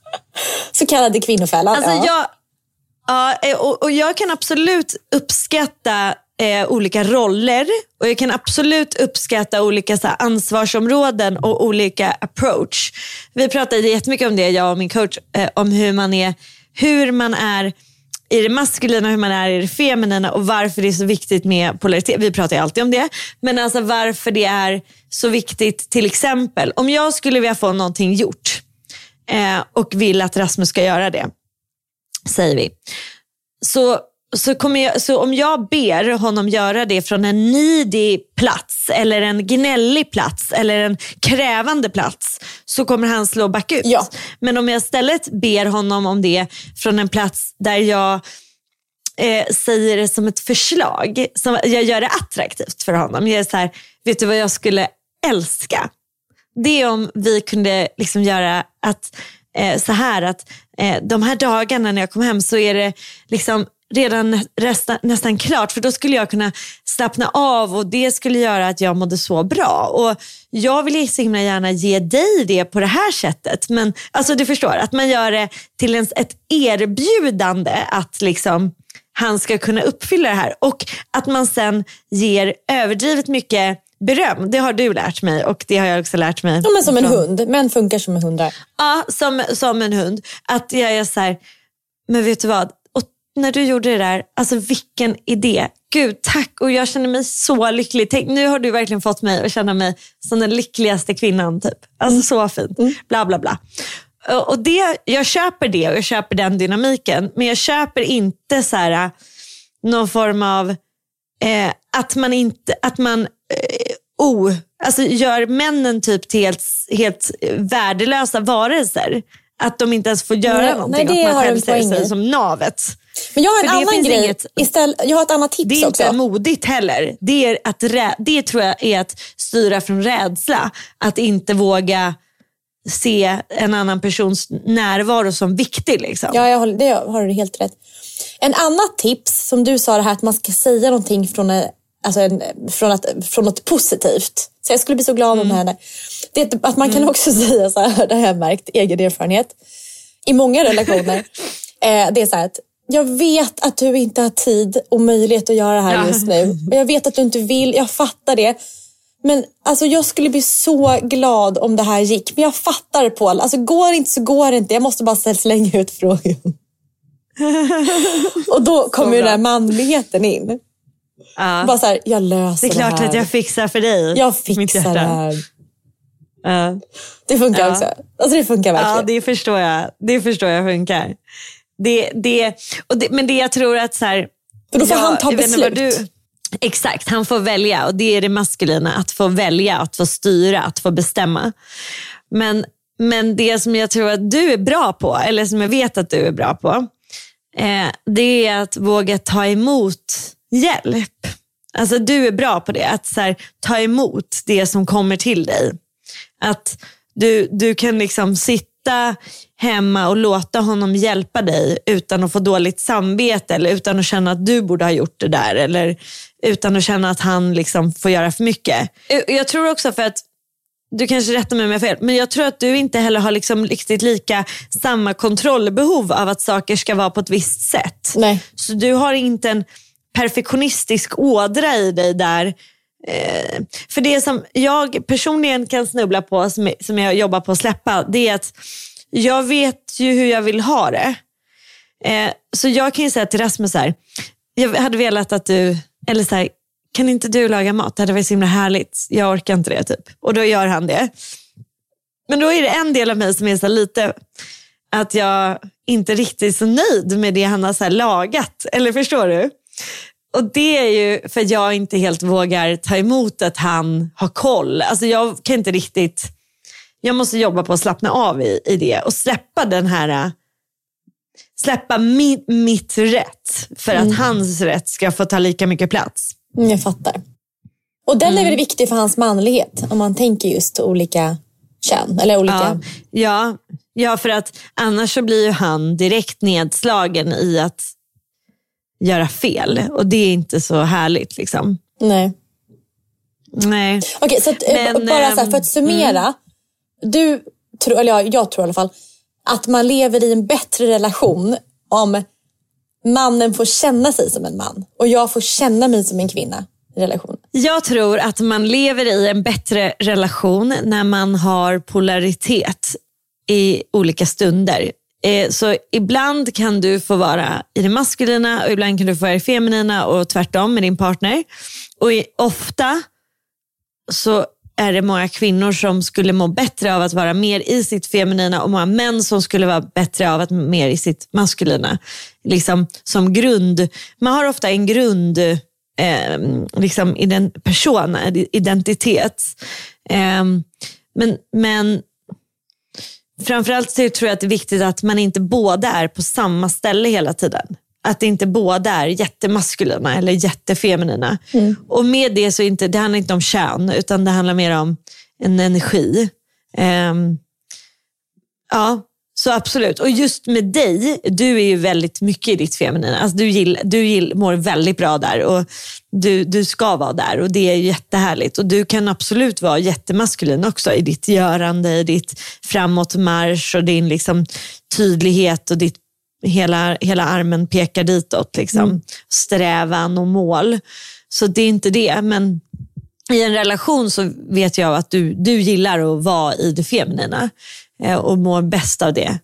Speaker 3: Så kallade kvinnofällan.
Speaker 2: Alltså
Speaker 3: ja.
Speaker 2: jag, ja, eh, och, och jag kan absolut uppskatta eh, olika roller och jag kan absolut uppskatta olika så här, ansvarsområden och olika approach. Vi pratade jättemycket om det, jag och min coach, eh, om hur man är, hur man är i det maskulina, hur man är i det feminina och varför det är så viktigt med polaritet. Vi pratar ju alltid om det. Men alltså varför det är så viktigt, till exempel, om jag skulle vilja få någonting gjort eh, och vill att Rasmus ska göra det, säger vi. Så, så, jag, så om jag ber honom göra det från en needy plats eller en gnällig plats eller en krävande plats så kommer han slå bakut.
Speaker 3: Ja.
Speaker 2: Men om jag istället ber honom om det från en plats där jag eh, säger det som ett förslag, som jag gör det attraktivt för honom. Jag är så här, vet du vad jag skulle älska? Det är om vi kunde liksom göra att, eh, så här att eh, de här dagarna när jag kom hem så är det liksom redan resta, nästan klart för då skulle jag kunna slappna av och det skulle göra att jag mådde så bra. Och Jag vill så himla gärna ge dig det på det här sättet. Men alltså du förstår, att man gör det till ens ett erbjudande att liksom han ska kunna uppfylla det här. Och att man sen ger överdrivet mycket beröm. Det har du lärt mig och det har jag också lärt mig.
Speaker 3: Ja, men som en
Speaker 2: från-
Speaker 3: hund. Män funkar som en hundar.
Speaker 2: Ja, som, som en hund. Att jag är så här, men vet du vad? Och när du gjorde det där, alltså vilken idé. Gud, tack. Och jag känner mig så lycklig. Tänk, nu har du verkligen fått mig att känna mig som den lyckligaste kvinnan. Typ. Alltså så fint. Bla, bla, bla. Och det, jag köper det och jag köper den dynamiken. Men jag köper inte så här, någon form av eh, att man inte, att man o, alltså gör männen typ till helt, helt värdelösa varelser. Att de inte ens får göra
Speaker 3: Nej,
Speaker 2: någonting.
Speaker 3: nej, det
Speaker 2: att man själv ser sig som navet.
Speaker 3: Men jag har en
Speaker 2: För
Speaker 3: annan grej.
Speaker 2: inget-
Speaker 3: Istället, jag har ett annat tips
Speaker 2: Det är
Speaker 3: också.
Speaker 2: inte modigt heller. Det, är att det tror jag är att styra från rädsla. Att inte våga se en annan persons närvaro som viktig. Liksom.
Speaker 3: Ja, jag håller, det har du helt rätt. En annat tips, som du sa det här att man ska säga någonting från, alltså en, från, att, från något positivt. Så jag skulle bli så glad om det hände. Det är att- man kan också säga så här, det har jag märkt, egen erfarenhet. I många relationer. eh, det är så här att jag vet att du inte har tid och möjlighet att göra det här
Speaker 2: Ja.
Speaker 3: just nu. Och jag vet att du inte vill, jag fattar det. Men alltså, jag skulle bli så glad om det här gick. Men jag fattar Paul. Alltså, går det inte så går det inte. Jag måste bara slänga ut frågan. och då kommer ju den här manligheten in.
Speaker 2: Ja.
Speaker 3: Bara så här, jag löser
Speaker 2: det är klart
Speaker 3: här.
Speaker 2: att jag fixar för dig.
Speaker 3: jag fixar det här.
Speaker 2: Ja.
Speaker 3: Det funkar
Speaker 2: Ja.
Speaker 3: också. Alltså det funkar verkligen.
Speaker 2: Ja, det förstår jag. Det förstår jag funkar. Det, det, och det, men det jag tror att så här,
Speaker 3: För då får han ta
Speaker 2: jag inte vad
Speaker 3: beslut.
Speaker 2: exakt, han får välja och det är det maskulina. Att få välja, att få styra, att få bestämma. Men, men det som jag tror att du är bra på, eller som jag vet att du är bra på, eh, det är att våga ta emot hjälp. Alltså du är bra på det, att så här, ta emot det som kommer till dig. Att du, du kan liksom sitta hemma och låta honom hjälpa dig utan att få dåligt samvete eller utan att känna att du borde ha gjort det där eller utan att känna att han liksom får göra för mycket. Jag- tror också för att du kanske rättar mig om jag fel, men jag tror att du inte heller har liksom riktigt lika samma kontrollbehov av att saker ska vara på ett visst sätt.
Speaker 3: Nej.
Speaker 2: Så du har inte en perfektionistisk ådra i dig där. Eh, för det som jag personligen kan snubbla på, som, som jag jobbar på att släppa, det är att jag vet ju hur jag vill ha det. Eh, så jag kan ju säga till Rasmus så här, jag hade velat att du, eller så här, kan inte du laga mat? Det hade varit så himla härligt. Jag orkar inte det typ. Och då gör han det. Men då är det en del av mig som är så lite att jag inte riktigt är så nöjd med det han har så här lagat. Eller förstår du? Och det är ju för att jag inte helt vågar ta emot att han har koll. Alltså jag kan inte riktigt, jag måste jobba på att slappna av i, i det och släppa den här, släppa mi, mitt rätt för att hans rätt ska få ta lika mycket plats.
Speaker 3: Mm, jag fattar. Och den
Speaker 2: Mm.
Speaker 3: är väl viktig för hans manlighet. Om man tänker just olika kön. Eller olika...
Speaker 2: Ja, ja, ja, för att annars så blir ju han direkt nedslagen i att göra fel och det är inte så härligt. liksom.
Speaker 3: Nej.
Speaker 2: Nej.
Speaker 3: Okej, så att, eh,
Speaker 2: Men,
Speaker 3: bara så här, för
Speaker 2: ehm,
Speaker 3: att summera. Du tro, eller jag, jag tror i alla fall, att man lever i en bättre relation om mannen får känna sig som en man och jag får känna mig som en kvinna i relationen.
Speaker 2: Jag tror att man lever i en bättre relation när man har polaritet i olika stunder. Eh, så ibland kan du få vara i det maskulina och ibland kan du få vara i det feminina och tvärtom med din partner. Och ofta så är det många kvinnor som skulle må bättre av att vara mer i sitt feminina och många män som skulle vara bättre av att vara mer i sitt maskulina. Liksom som grund. Man har ofta en grund eh, liksom i den person, identitet. Eh, men, men framförallt så tror jag att det är viktigt att man inte båda är på samma ställe hela tiden. Att det inte båda är jättemaskulina eller jättefeminina. Mm. Och med det så inte, det handlar inte om kön, utan det handlar mer om en energi. Um, ja, så absolut. Och just med dig, du är ju väldigt mycket i ditt feminina. Alltså du gill, du gill, mår väldigt bra där och du, du ska vara där och det är jättehärligt. Och du kan absolut vara jättemaskulin också i ditt görande, i ditt framåtmarsch och din liksom tydlighet och ditt hela, hela armen pekar ditåt. Liksom. Mm. Strävan och mål. Så det är inte det. Men i en relation så vet jag att du, du gillar att vara i det feminina Eh, och mår bäst av det.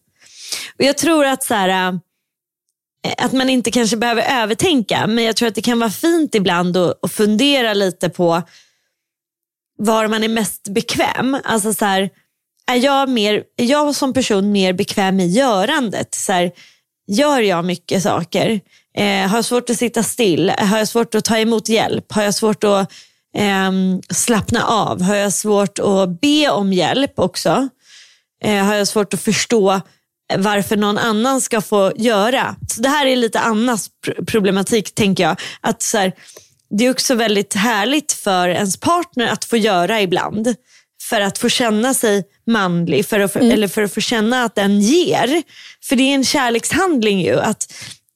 Speaker 2: Och Jag tror att så här, eh, att man inte kanske behöver övertänka, men jag tror att det kan vara fint ibland att, att fundera lite på var man är mest bekväm. Alltså så här, är jag, mer, är jag som person mer bekväm i görandet? Så här, Gör jag mycket saker? Eh, har jag svårt att sitta still? Har jag svårt att ta emot hjälp? Har jag svårt att eh, slappna av? Har jag svårt att be om hjälp också? Eh, har jag svårt att förstå varför någon annan ska få göra? Så Det här är lite Annas problematik tänker jag. Att så här, det är också väldigt härligt för ens partner att få göra ibland för att få känna sig manlig, för att, mm. eller för att få känna att den ger. För det är en kärlekshandling ju, att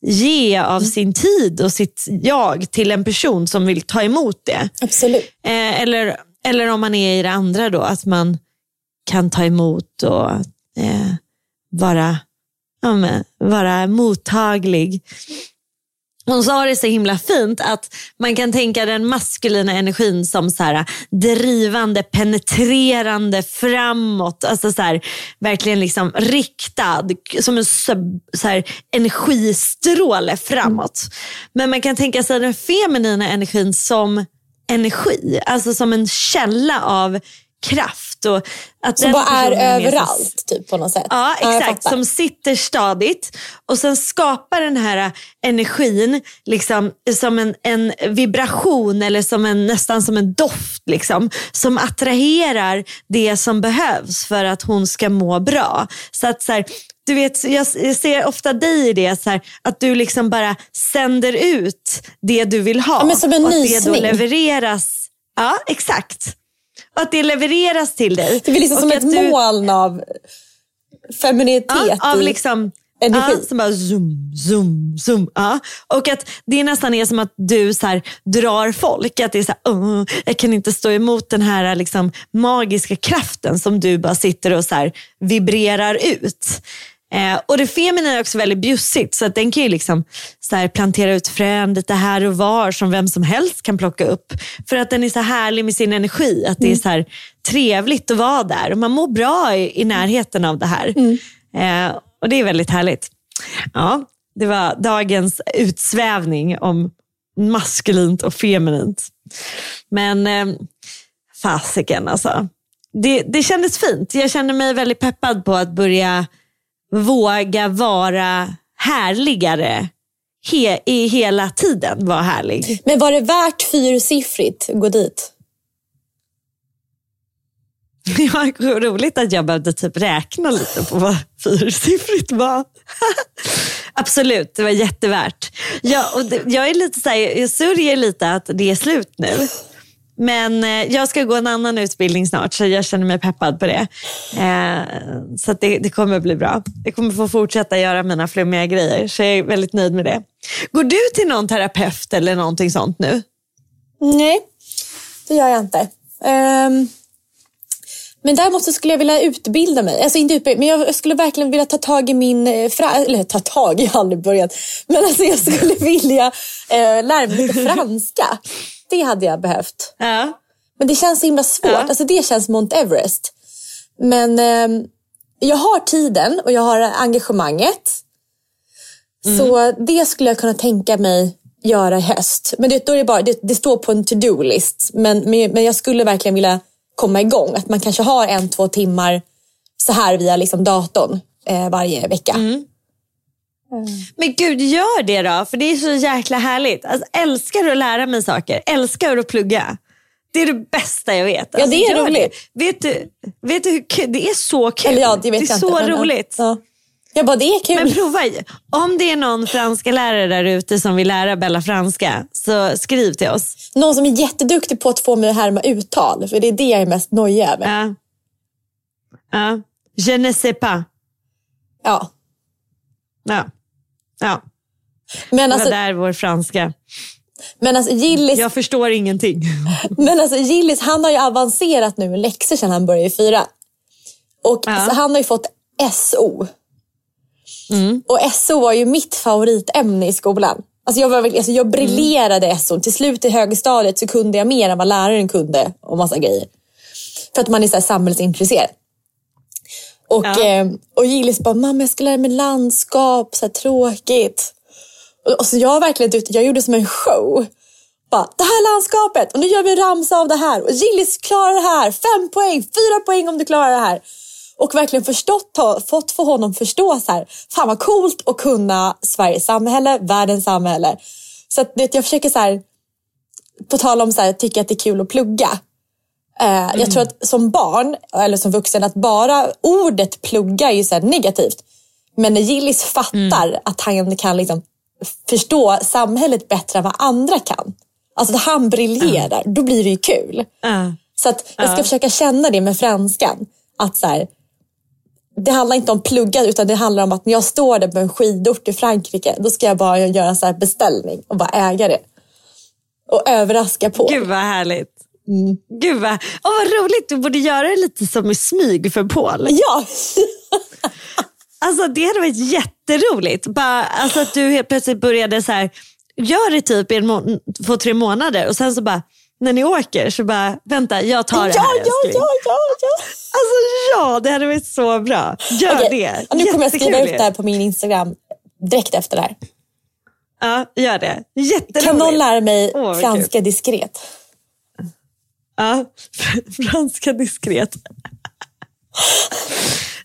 Speaker 2: ge av mm. sin tid och sitt jag till en person som vill ta emot det.
Speaker 3: Absolut.
Speaker 2: Eh, eller, eller om man är i det andra då, att man kan ta emot och eh, vara, ja, men, vara mottaglig. Hon sa det så himla fint att man kan tänka den maskulina energin som så här, drivande, penetrerande, framåt. Alltså så här, verkligen liksom riktad, som en så här, energistråle framåt. Men man kan tänka sig den feminina energin som energi. Alltså som en källa av kraft. Och
Speaker 3: att som bara är överallt typ, på något sätt.
Speaker 2: Ja, exakt. som sitter stadigt och sen skapar den här energin liksom, som en, en vibration eller som en, nästan som en doft. Liksom, som attraherar det som behövs för att hon ska må bra. Så att så här, du vet, jag ser ofta dig i det, så här, att du liksom bara sänder ut det du vill ha.
Speaker 3: Ja, men som en
Speaker 2: och att
Speaker 3: nysning.
Speaker 2: det då levereras. Ja, exakt. Att det levereras till dig.
Speaker 3: Det blir liksom som ett du... moln av feminitet
Speaker 2: ja, av liksom, energi. Ja, som bara zoom, zoom, zoom. Ja. Och att det nästan är som att du så här, drar folk. Att det är så här, uh, jag kan inte stå emot den här liksom, magiska kraften som du bara sitter och så här, vibrerar ut. Eh, och det feminina är också väldigt bjussigt så att den kan ju liksom så här plantera ut frön lite här och var som vem som helst kan plocka upp. För att den är så härlig med sin energi. Att det är mm. så här trevligt att vara där och man mår bra i, i närheten av det här. Mm. Eh, och det är väldigt härligt. Ja, det var dagens utsvävning om maskulint och feminint. Men eh, fasiken alltså. Det, det kändes fint. Jag känner mig väldigt peppad på att börja våga vara härligare he i hela tiden. Vara härlig.
Speaker 3: Men var det värt fyrsiffrigt att gå dit?
Speaker 2: Ja, roligt att jag behövde typ räkna lite på vad fyrsiffrigt var. Absolut, det var jättevärt. Ja, och det, jag, är lite så här, jag sörjer lite att det är slut nu. Men eh, jag ska gå en annan utbildning snart så jag känner mig peppad på det. Eh, så det, det, kommer bli bra. Jag kommer få fortsätta göra mina flummiga grejer så jag är väldigt nöjd med det. Går du till någon terapeut eller någonting sånt nu?
Speaker 3: Nej, det gör jag inte. Um, men däremot så skulle jag vilja utbilda mig. Alltså inte utbilda, men jag skulle verkligen vilja ta tag i min... eh, Fra, eller ta tag, jag har aldrig börjat. Men alltså jag skulle vilja eh, lära mig lite franska. Det hade jag behövt.
Speaker 2: Ja.
Speaker 3: Men det känns så himla svårt.
Speaker 2: Ja.
Speaker 3: Alltså det känns Mount Everest. Men eh, jag har tiden och jag har engagemanget. Så det skulle jag kunna tänka mig göra i höst. Men det, då är det, bara, det, det står på en to-do-list. Men, men, men jag skulle verkligen vilja komma igång. Att man kanske har en, två timmar så här via liksom datorn eh, varje vecka.
Speaker 2: Men gud, gör det då. För det är så jäkla härligt. Alltså, älskar du att lära mig saker? Älskar du att plugga? Det är det bästa jag vet. Alltså,
Speaker 3: det är
Speaker 2: gör
Speaker 3: roligt.
Speaker 2: Det. Vet, du, vet du hur kul? Det är så kul.
Speaker 3: Eller ja, det
Speaker 2: det är
Speaker 3: jag
Speaker 2: så
Speaker 3: inte. men, ja. Jag bara, det är kul.
Speaker 2: Men prova. Om det är någon franska lärare där ute som vill lära Bella franska, så skriv till oss.
Speaker 3: Någon som är jätteduktig på att få mig att härma uttal. För det är det jag är mest nojig över.
Speaker 2: Ja. Ja. Je ne sais pas.
Speaker 3: Ja.
Speaker 2: Ja. ja.
Speaker 3: Men
Speaker 2: Det
Speaker 3: alltså,
Speaker 2: var där vår franska.
Speaker 3: men alltså Gillis,
Speaker 2: Jag förstår ingenting.
Speaker 3: men alltså Gillis han har ju avancerat nu med läxor sedan han började i fyra. Och
Speaker 2: Ja.
Speaker 3: så han har ju fått SO.
Speaker 2: Mm.
Speaker 3: Och SO var ju mitt favoritämne i skolan. Alltså jag, var, alltså jag briljerade SO. Till slut i högstadiet så kunde jag mer än vad läraren kunde om massa grejer. För att man är så här samhällsintresserad. Och,
Speaker 2: Ja.
Speaker 3: eh, och Gillis bara, mamma jag ska lära mig landskap, så här tråkigt. Och, och så jag verkligen jag gjorde som en show. Bara, det här landskapet och nu gör vi en ramsa av det här. Och Gillis klarar det här, fem poäng, fyra poäng om du klarar det här. Och verkligen förstått, ha- fått få honom förstå så här, fan vad coolt att kunna Sveriges samhälle, världens samhälle. Så att, det, jag försöker så här, på tal om så här, tycka att det är kul att plugga. Eh, Jag tror att som barn, eller som vuxen, att bara ordet plugga är ju så negativt. Men när Gillis fattar att han kan liksom förstå samhället bättre än vad andra kan. Alltså att han briljerar, då blir det ju kul. Så att jag ska försöka känna det med franskan. Att så här, det handlar inte om plugga utan det handlar om att när jag står där på en skidort i Frankrike då ska jag bara göra en så beställning och bara äga det. Och överraska på.
Speaker 2: Gud vad härligt.
Speaker 3: Mm.
Speaker 2: Gud vad, Åh, vad roligt, du borde göra det lite som i smyg för Paul.
Speaker 3: Ja!
Speaker 2: Alltså det hade varit jätteroligt. Bara, alltså att du helt plötsligt började så här, gör det typ i en två, tre månader och sen så bara, när ni åker så bara, vänta jag tar det
Speaker 3: ja,
Speaker 2: här
Speaker 3: ja, ja, ja, ja.
Speaker 2: Alltså ja, det hade varit så bra. Gör
Speaker 3: Okej,
Speaker 2: det.
Speaker 3: och nu kommer jag skriva ut det här på min Instagram direkt efter det här.
Speaker 2: Ja, gör det. Jätteroligt.
Speaker 3: Någon lära mig
Speaker 2: vad
Speaker 3: franska diskret?
Speaker 2: Ja, franska diskret.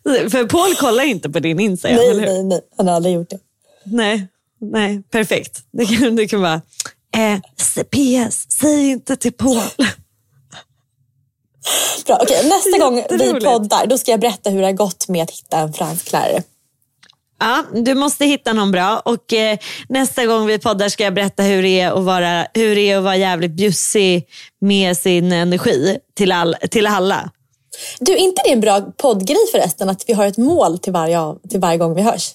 Speaker 2: För Paul kollar inte på din Instagram,
Speaker 3: Nej,
Speaker 2: eller hur?
Speaker 3: nej, nej. Han har aldrig gjort det.
Speaker 2: Nej, nej, perfekt. Det kan, det kan vara, eh, PS, säg inte till Paul.
Speaker 3: Bra, okej. Nästa gång vi poddar då ska jag berätta hur det har gått med att hitta en fransk lärare.
Speaker 2: Ja, du måste hitta någon bra och eh, nästa gång vi poddar ska jag berätta hur det är att vara, hur det är att vara jävligt bjussig med sin energi till, all, till alla.
Speaker 3: Du, är inte det en bra poddgrej förresten att vi har ett mål till varje, till varje gång vi hörs?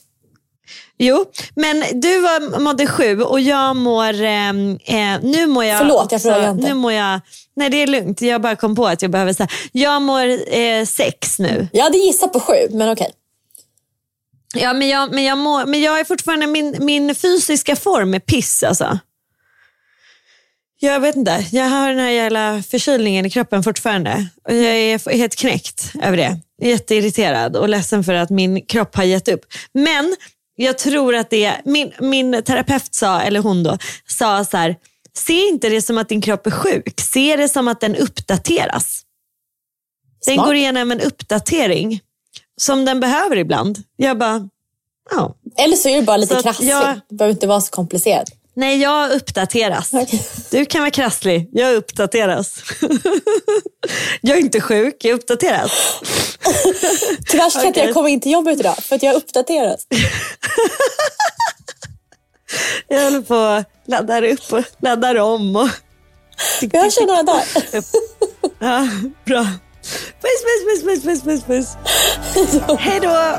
Speaker 2: Jo, men du var, mådde sju och jag mår... Eh, eh, nu mår jag
Speaker 3: Förlåt, jag frågar inte.
Speaker 2: Nu mår jag... Nej, det är lugnt. Jag bara kom på att jag behöver säga. Jag mår eh, sex nu.
Speaker 3: Jag hade gissat på sju, men okej.
Speaker 2: Ja, men jag, men jag, mår, men jag är fortfarande... Min, min fysiska form är piss alltså. Jag vet inte. Jag har den här jävla förkylningen i kroppen fortfarande. Och jag är helt knäckt över det. Jätteirriterad och ledsen för att min kropp har gett upp. Men jag tror att det är, min, min terapeut sa, eller hon då, sa så här, se inte det som att din kropp är sjuk. Se det som att den uppdateras. Den
Speaker 3: Smart.
Speaker 2: går igenom en uppdatering som den behöver ibland. Jag bara, ja.
Speaker 3: Eller så är du bara lite
Speaker 2: Så
Speaker 3: krasslig.
Speaker 2: jag-
Speaker 3: Det behöver inte vara så komplicerat.
Speaker 2: Nej, jag uppdateras.
Speaker 3: Okej.
Speaker 2: Du kan vara krasslig, jag uppdateras. jag är inte sjuk, jag uppdateras.
Speaker 3: Tyvärr så kan
Speaker 2: Okej.
Speaker 3: jag komma in till jobbet idag för att jag uppdateras.
Speaker 2: Jag håller på att laddar upp och laddar om. Och...
Speaker 3: Hörs om några dagar.
Speaker 2: Ja, bra. Puss, puss, puss, puss, puss, puss. Hej då!